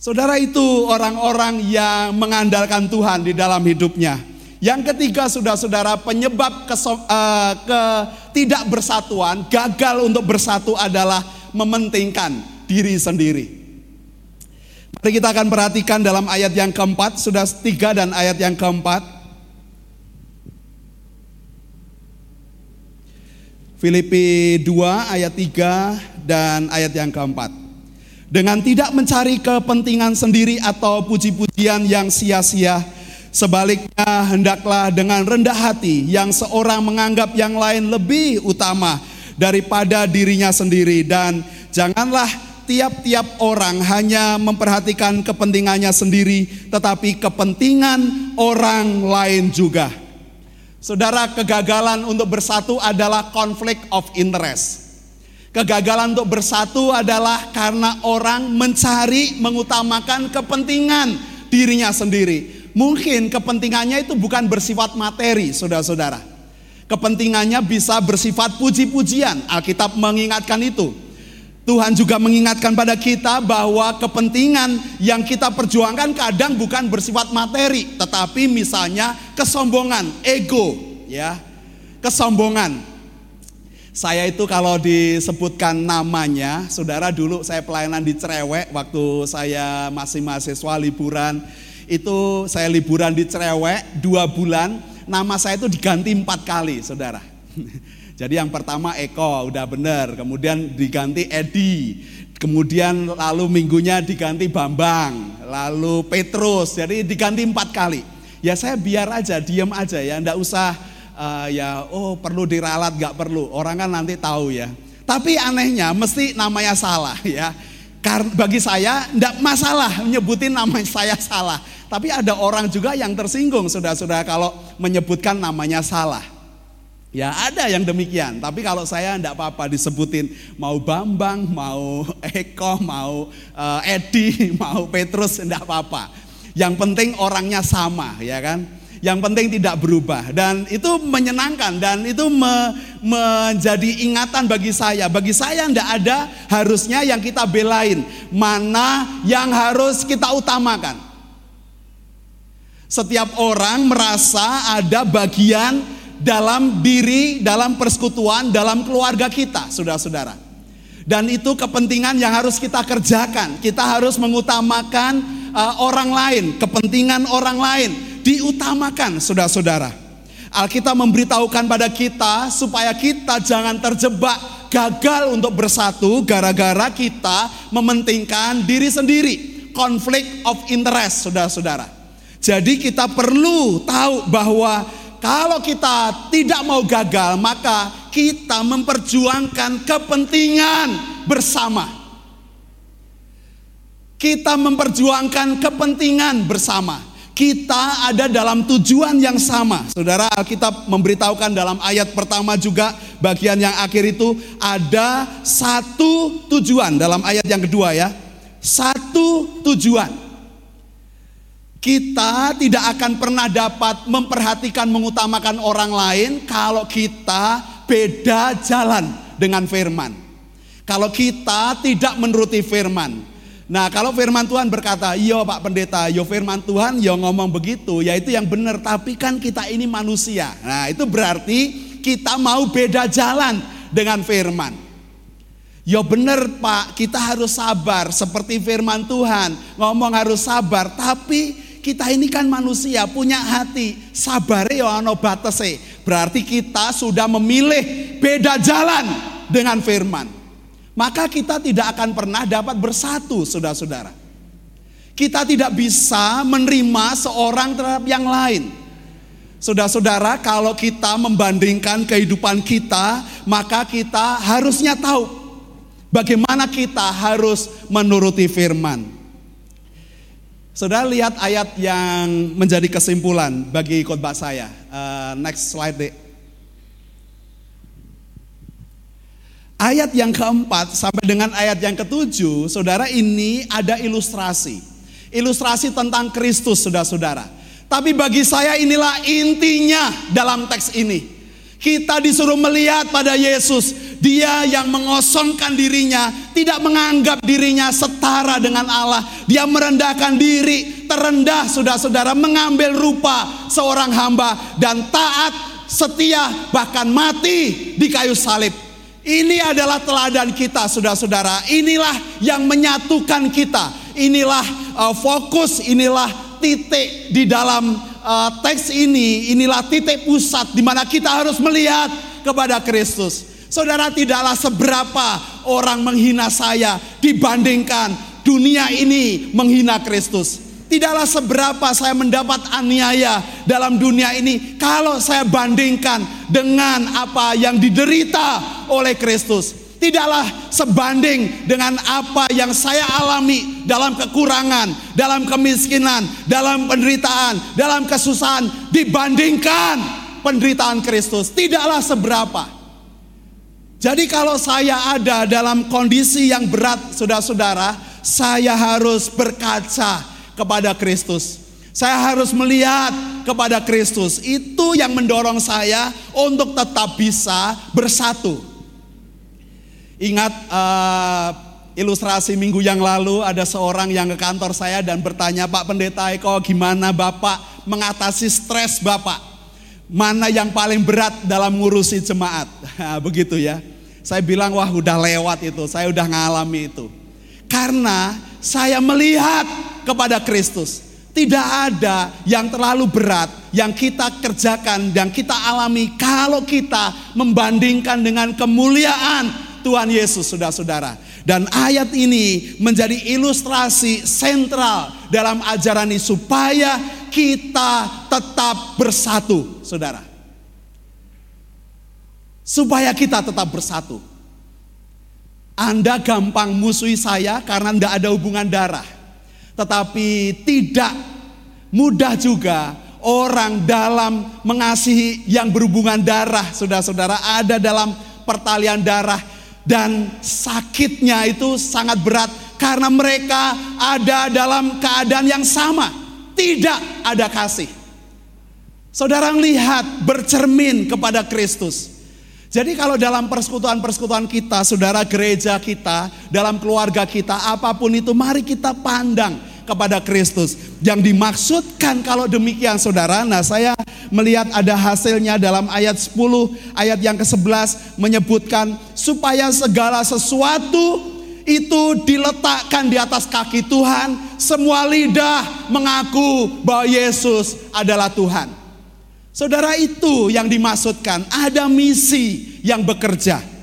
Saudara itu orang-orang yang mengandalkan Tuhan di dalam hidupnya. Yang ketiga saudara-saudara penyebab uh, ketidakbersatuan, gagal untuk bersatu adalah mementingkan diri sendiri. Mari kita akan perhatikan dalam ayat yang keempat, sudah tiga dan ayat yang keempat. Filipi 2 ayat 3 dan ayat yang keempat. Dengan tidak mencari kepentingan sendiri atau puji-pujian yang sia-sia, sebaliknya hendaklah dengan rendah hati yang seorang menganggap yang lain lebih utama daripada dirinya sendiri dan janganlah tiap-tiap orang hanya memperhatikan kepentingannya sendiri, tetapi kepentingan orang lain juga. Saudara, kegagalan untuk bersatu adalah konflik of interest. Kegagalan untuk bersatu adalah karena orang mencari, mengutamakan kepentingan dirinya sendiri. Mungkin kepentingannya itu bukan bersifat materi, saudara-saudara. Kepentingannya bisa bersifat puji-pujian. Alkitab mengingatkan itu. Tuhan juga mengingatkan pada kita bahwa kepentingan yang kita perjuangkan kadang bukan bersifat materi, tetapi misalnya kesombongan, ego, ya. Kesombongan. Saya itu kalau disebutkan namanya, saudara dulu saya pelayanan di Cerewek waktu saya masih mahasiswa liburan. Itu saya liburan di Cerewek dua bulan, nama saya itu diganti empat kali, saudara. Jadi yang pertama Eko udah bener, kemudian diganti Edi, kemudian lalu minggunya diganti Bambang, lalu Petrus, jadi diganti empat kali. Ya saya biar aja, diem aja ya, ndak usah uh, ya oh perlu diralat nggak perlu, orang kan nanti tahu ya. Tapi anehnya mesti namanya salah ya. Karena bagi saya ndak masalah menyebutin nama saya salah. Tapi ada orang juga yang tersinggung sudah-sudah kalau menyebutkan namanya salah. Ya ada yang demikian, tapi kalau saya tidak apa-apa disebutin mau Bambang, mau Eko, mau uh, Edi, mau Petrus tidak apa-apa. Yang penting orangnya sama, ya kan? Yang penting tidak berubah dan itu menyenangkan dan itu me, menjadi ingatan bagi saya. Bagi saya tidak ada harusnya yang kita belain, mana yang harus kita utamakan. Setiap orang merasa ada bagian dalam diri, dalam persekutuan, dalam keluarga kita, saudara-saudara. Dan itu kepentingan yang harus kita kerjakan. Kita harus mengutamakan uh, orang lain, kepentingan orang lain diutamakan, saudara-saudara. Alkitab memberitahukan pada kita supaya kita jangan terjebak gagal untuk bersatu gara-gara kita mementingkan diri sendiri. Konflik of interest, saudara-saudara. Jadi kita perlu tahu bahwa kalau kita tidak mau gagal, maka kita memperjuangkan kepentingan bersama. Kita memperjuangkan kepentingan bersama. Kita ada dalam tujuan yang sama. Saudara Alkitab memberitahukan dalam ayat pertama juga bagian yang akhir itu ada satu tujuan dalam ayat yang kedua ya. Satu tujuan. Kita tidak akan pernah dapat memperhatikan mengutamakan orang lain kalau kita beda jalan dengan firman. Kalau kita tidak menuruti firman. Nah kalau firman Tuhan berkata, iya Pak Pendeta, yo firman Tuhan yo ngomong begitu, ya itu yang benar. Tapi kan kita ini manusia. Nah itu berarti kita mau beda jalan dengan firman. Ya benar Pak, kita harus sabar seperti firman Tuhan. Ngomong harus sabar, tapi kita ini kan manusia punya hati, sabar ya ono batese. Berarti kita sudah memilih beda jalan dengan firman. Maka kita tidak akan pernah dapat bersatu, saudara-saudara. Kita tidak bisa menerima seorang terhadap yang lain. Saudara-saudara, kalau kita membandingkan kehidupan kita, maka kita harusnya tahu bagaimana kita harus menuruti firman. Saudara lihat ayat yang menjadi kesimpulan bagi khotbah saya. Uh, next slide deh. Ayat yang keempat sampai dengan ayat yang ketujuh, saudara ini ada ilustrasi. Ilustrasi tentang Kristus, saudara-saudara. Tapi bagi saya inilah intinya dalam teks ini. Kita disuruh melihat pada Yesus, Dia yang mengosongkan dirinya, tidak menganggap dirinya setara dengan Allah. Dia merendahkan diri, terendah saudara-saudara, mengambil rupa seorang hamba dan taat, setia, bahkan mati di kayu salib. Ini adalah teladan kita, saudara-saudara. Inilah yang menyatukan kita. Inilah uh, fokus, inilah titik di dalam uh, teks ini, inilah titik pusat di mana kita harus melihat kepada Kristus. Saudara tidaklah seberapa orang menghina saya dibandingkan dunia ini menghina Kristus. Tidaklah seberapa saya mendapat aniaya dalam dunia ini kalau saya bandingkan dengan apa yang diderita oleh Kristus tidaklah sebanding dengan apa yang saya alami dalam kekurangan, dalam kemiskinan, dalam penderitaan, dalam kesusahan dibandingkan penderitaan Kristus. Tidaklah seberapa. Jadi kalau saya ada dalam kondisi yang berat, saudara-saudara, saya harus berkaca kepada Kristus. Saya harus melihat kepada Kristus. Itu yang mendorong saya untuk tetap bisa bersatu Ingat uh, ilustrasi minggu yang lalu ada seorang yang ke kantor saya dan bertanya, Pak Pendeta Eko gimana Bapak mengatasi stres Bapak? Mana yang paling berat dalam ngurusi jemaat? Begitu ya. Saya bilang wah udah lewat itu, saya udah ngalami itu. Karena saya melihat kepada Kristus. Tidak ada yang terlalu berat yang kita kerjakan, yang kita alami kalau kita membandingkan dengan kemuliaan Tuhan Yesus, saudara-saudara. Dan ayat ini menjadi ilustrasi sentral dalam ajaran ini supaya kita tetap bersatu, saudara. Supaya kita tetap bersatu. Anda gampang musuhi saya karena tidak ada hubungan darah. Tetapi tidak mudah juga orang dalam mengasihi yang berhubungan darah, saudara-saudara, ada dalam pertalian darah dan sakitnya itu sangat berat karena mereka ada dalam keadaan yang sama, tidak ada kasih. Saudara lihat bercermin kepada Kristus. Jadi kalau dalam persekutuan-persekutuan kita, saudara gereja kita, dalam keluarga kita, apa pun itu mari kita pandang kepada Kristus. Yang dimaksudkan kalau demikian saudara, nah saya melihat ada hasilnya dalam ayat 10, ayat yang ke-11 menyebutkan supaya segala sesuatu itu diletakkan di atas kaki Tuhan, semua lidah mengaku bahwa Yesus adalah Tuhan. Saudara itu yang dimaksudkan, ada misi yang bekerja.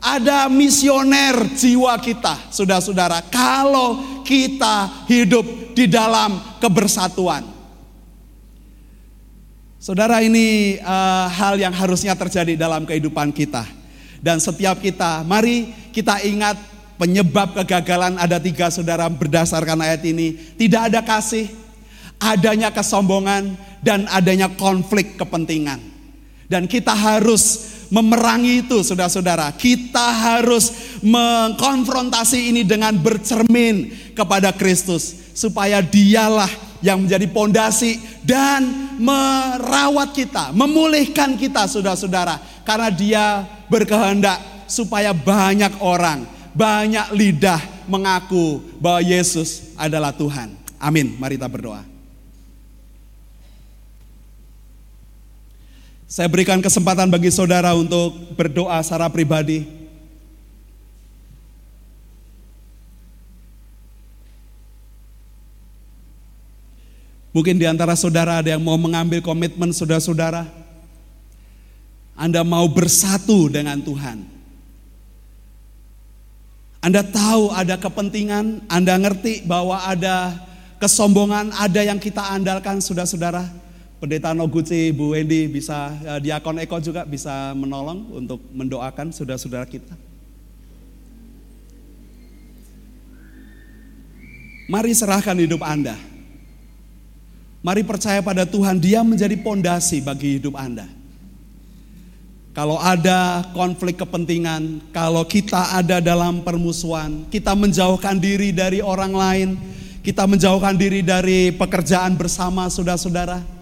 Ada misioner jiwa kita, saudara-saudara. Kalau kita hidup di dalam kebersatuan. Saudara ini uh, hal yang harusnya terjadi dalam kehidupan kita. Dan setiap kita, mari kita ingat penyebab kegagalan ada tiga saudara berdasarkan ayat ini. Tidak ada kasih, adanya kesombongan, dan adanya konflik kepentingan. Dan kita harus memerangi itu saudara-saudara. Kita harus mengkonfrontasi ini dengan bercermin kepada Kristus. Supaya dialah yang menjadi pondasi dan merawat kita, memulihkan kita saudara-saudara. Karena dia berkehendak supaya banyak orang, banyak lidah mengaku bahwa Yesus adalah Tuhan. Amin. Mari kita berdoa. Saya berikan kesempatan bagi saudara untuk berdoa secara pribadi. Mungkin di antara saudara ada yang mau mengambil komitmen saudara-saudara. Anda mau bersatu dengan Tuhan. Anda tahu ada kepentingan, Anda ngerti bahwa ada kesombongan ada yang kita andalkan saudara-saudara. Pendeta Noguchi, Bu Wendy bisa, uh, Diakon Eko juga bisa menolong untuk mendoakan saudara-saudara kita. Mari serahkan hidup Anda. Mari percaya pada Tuhan, Dia menjadi pondasi bagi hidup Anda. Kalau ada konflik kepentingan, kalau kita ada dalam permusuhan, kita menjauhkan diri dari orang lain, kita menjauhkan diri dari pekerjaan bersama saudara-saudara,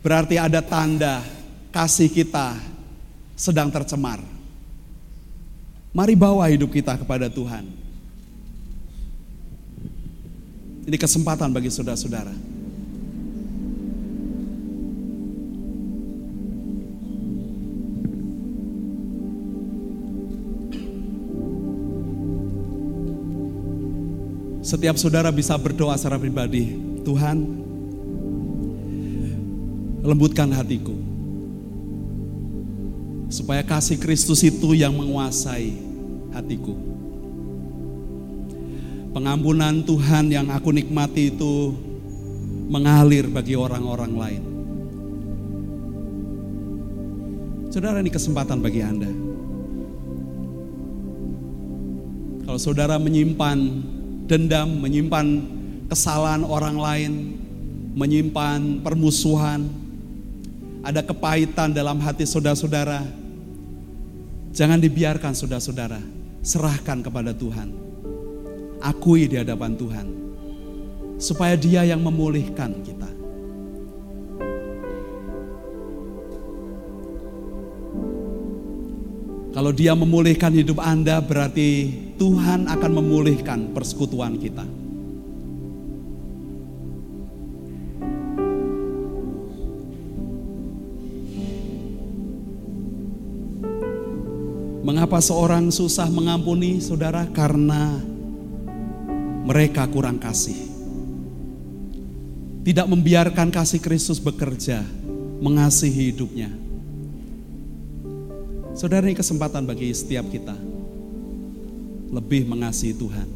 berarti ada tanda kasih kita sedang tercemar. Mari bawa hidup kita kepada Tuhan. Ini kesempatan bagi saudara-saudara. Setiap saudara bisa berdoa secara pribadi, Tuhan, lembutkan hatiku. Supaya kasih Kristus itu yang menguasai hatiku. Pengampunan Tuhan yang aku nikmati itu mengalir bagi orang-orang lain. Saudara ini kesempatan bagi Anda. Kalau saudara menyimpan dendam, menyimpan kesalahan orang lain, menyimpan permusuhan, ada kepahitan dalam hati saudara-saudara. Jangan dibiarkan saudara-saudara, serahkan kepada Tuhan. Akui di hadapan Tuhan. Supaya dia yang memulihkan kita. Kalau dia memulihkan hidup Anda berarti Tuhan akan memulihkan persekutuan kita. Mengapa seorang susah mengampuni saudara? Karena mereka kurang kasih. Tidak membiarkan kasih Kristus bekerja, mengasihi hidupnya. Saudara ini kesempatan bagi setiap kita lebih mengasihi Tuhan.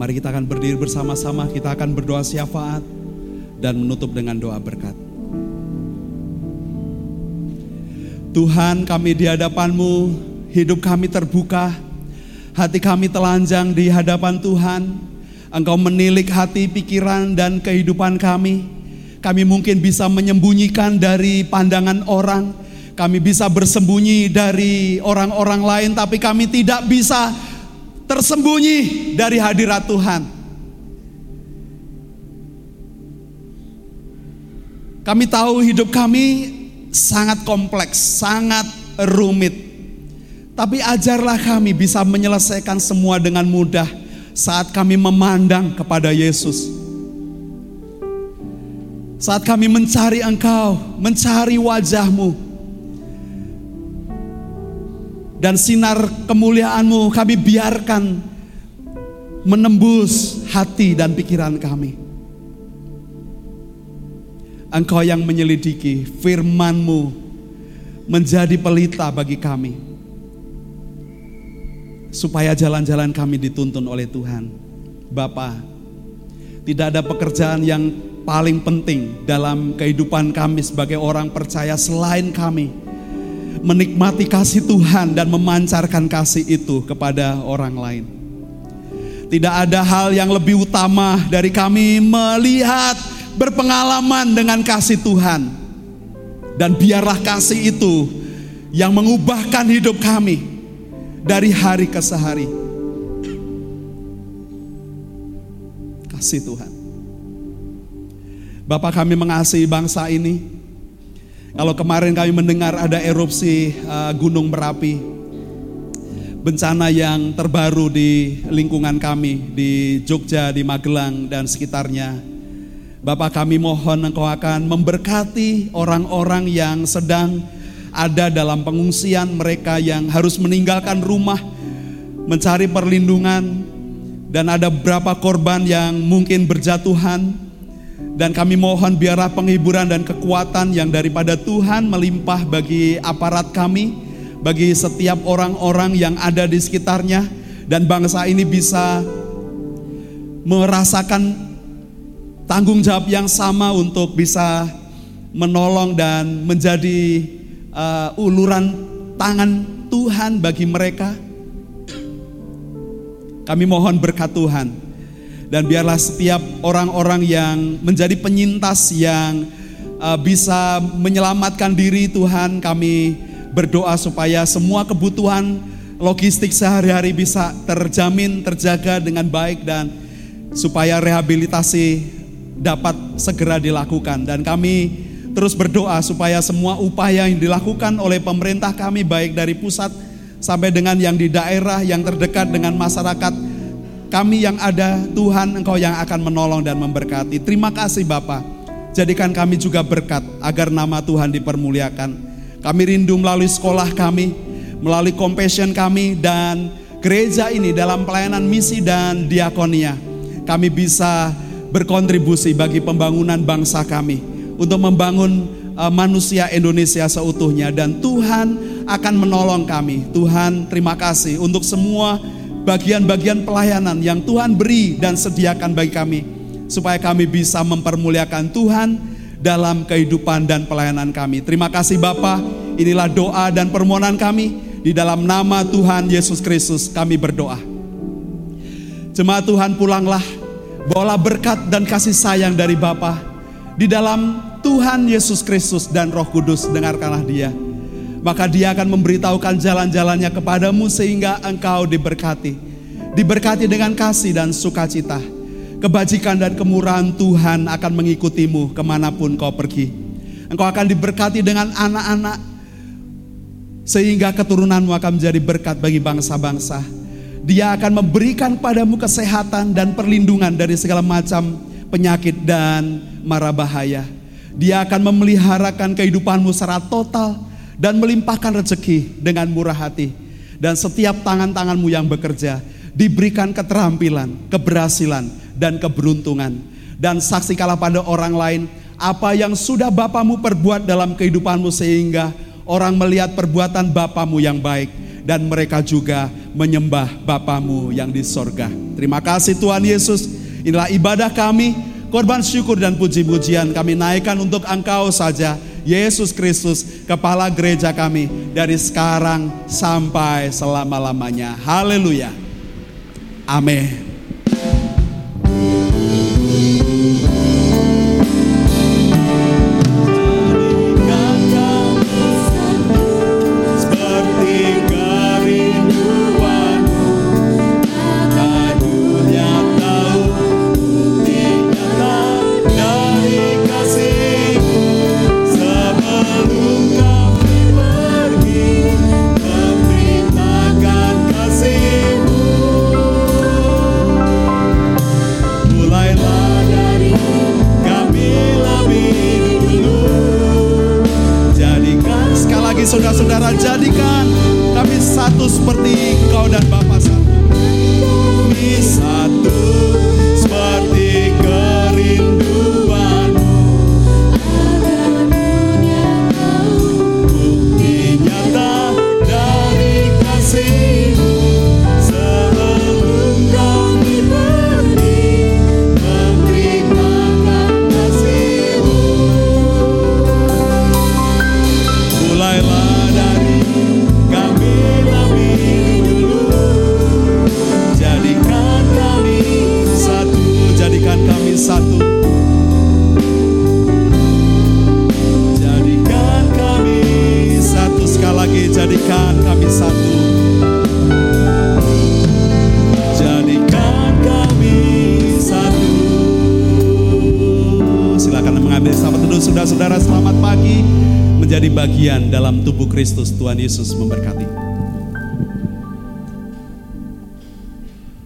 Mari kita akan berdiri bersama-sama, kita akan berdoa syafaat dan menutup dengan doa berkat. Tuhan kami di hadapanmu, hidup kami terbuka, hati kami telanjang di hadapan Tuhan. Engkau menilik hati, pikiran, dan kehidupan kami. Kami mungkin bisa menyembunyikan dari pandangan orang, kami bisa bersembunyi dari orang-orang lain, tapi kami tidak bisa tersembunyi dari hadirat Tuhan. Kami tahu hidup kami sangat kompleks, sangat rumit. Tapi ajarlah kami bisa menyelesaikan semua dengan mudah saat kami memandang kepada Yesus. Saat kami mencari Engkau, mencari wajahmu, dan sinar kemuliaanmu kami biarkan menembus hati dan pikiran kami. Engkau yang menyelidiki firmanmu menjadi pelita bagi kami. Supaya jalan-jalan kami dituntun oleh Tuhan. Bapa, tidak ada pekerjaan yang paling penting dalam kehidupan kami sebagai orang percaya selain kami menikmati kasih Tuhan dan memancarkan kasih itu kepada orang lain. Tidak ada hal yang lebih utama dari kami melihat berpengalaman dengan kasih Tuhan. Dan biarlah kasih itu yang mengubahkan hidup kami dari hari ke sehari. Kasih Tuhan. Bapak kami mengasihi bangsa ini, kalau kemarin kami mendengar ada erupsi uh, Gunung Merapi, bencana yang terbaru di lingkungan kami di Jogja, di Magelang dan sekitarnya. Bapak kami mohon Engkau akan memberkati orang-orang yang sedang ada dalam pengungsian, mereka yang harus meninggalkan rumah, mencari perlindungan, dan ada beberapa korban yang mungkin berjatuhan. Dan kami mohon biarlah penghiburan dan kekuatan yang daripada Tuhan melimpah bagi aparat kami, bagi setiap orang-orang yang ada di sekitarnya, dan bangsa ini bisa merasakan tanggung jawab yang sama untuk bisa menolong dan menjadi uh, uluran tangan Tuhan bagi mereka. Kami mohon berkat Tuhan dan biarlah setiap orang-orang yang menjadi penyintas yang uh, bisa menyelamatkan diri Tuhan kami berdoa supaya semua kebutuhan logistik sehari-hari bisa terjamin, terjaga dengan baik dan supaya rehabilitasi dapat segera dilakukan dan kami terus berdoa supaya semua upaya yang dilakukan oleh pemerintah kami baik dari pusat sampai dengan yang di daerah yang terdekat dengan masyarakat kami yang ada Tuhan Engkau yang akan menolong dan memberkati. Terima kasih Bapak. Jadikan kami juga berkat agar nama Tuhan dipermuliakan. Kami rindu melalui sekolah kami, melalui compassion kami dan gereja ini dalam pelayanan misi dan diakonia. Kami bisa berkontribusi bagi pembangunan bangsa kami untuk membangun uh, manusia Indonesia seutuhnya dan Tuhan akan menolong kami. Tuhan, terima kasih untuk semua bagian-bagian pelayanan yang Tuhan beri dan sediakan bagi kami supaya kami bisa mempermuliakan Tuhan dalam kehidupan dan pelayanan kami. Terima kasih Bapa. Inilah doa dan permohonan kami di dalam nama Tuhan Yesus Kristus kami berdoa. Jemaat Tuhan pulanglah, bawalah berkat dan kasih sayang dari Bapa di dalam Tuhan Yesus Kristus dan Roh Kudus dengarkanlah dia maka dia akan memberitahukan jalan-jalannya kepadamu sehingga engkau diberkati. Diberkati dengan kasih dan sukacita. Kebajikan dan kemurahan Tuhan akan mengikutimu ke mana pun kau pergi. Engkau akan diberkati dengan anak-anak sehingga keturunanmu akan menjadi berkat bagi bangsa-bangsa. Dia akan memberikan padamu kesehatan dan perlindungan dari segala macam penyakit dan mara bahaya. Dia akan memeliharakan kehidupanmu secara total dan melimpahkan rezeki dengan murah hati. Dan setiap tangan-tanganmu yang bekerja diberikan keterampilan, keberhasilan, dan keberuntungan. Dan saksikanlah pada orang lain apa yang sudah Bapamu perbuat dalam kehidupanmu sehingga orang melihat perbuatan Bapamu yang baik dan mereka juga menyembah Bapamu yang di sorga. Terima kasih Tuhan Yesus. Inilah ibadah kami, korban syukur dan puji-pujian kami naikkan untuk Engkau saja Yesus Kristus, kepala gereja kami dari sekarang sampai selama-lamanya. Haleluya. Amin.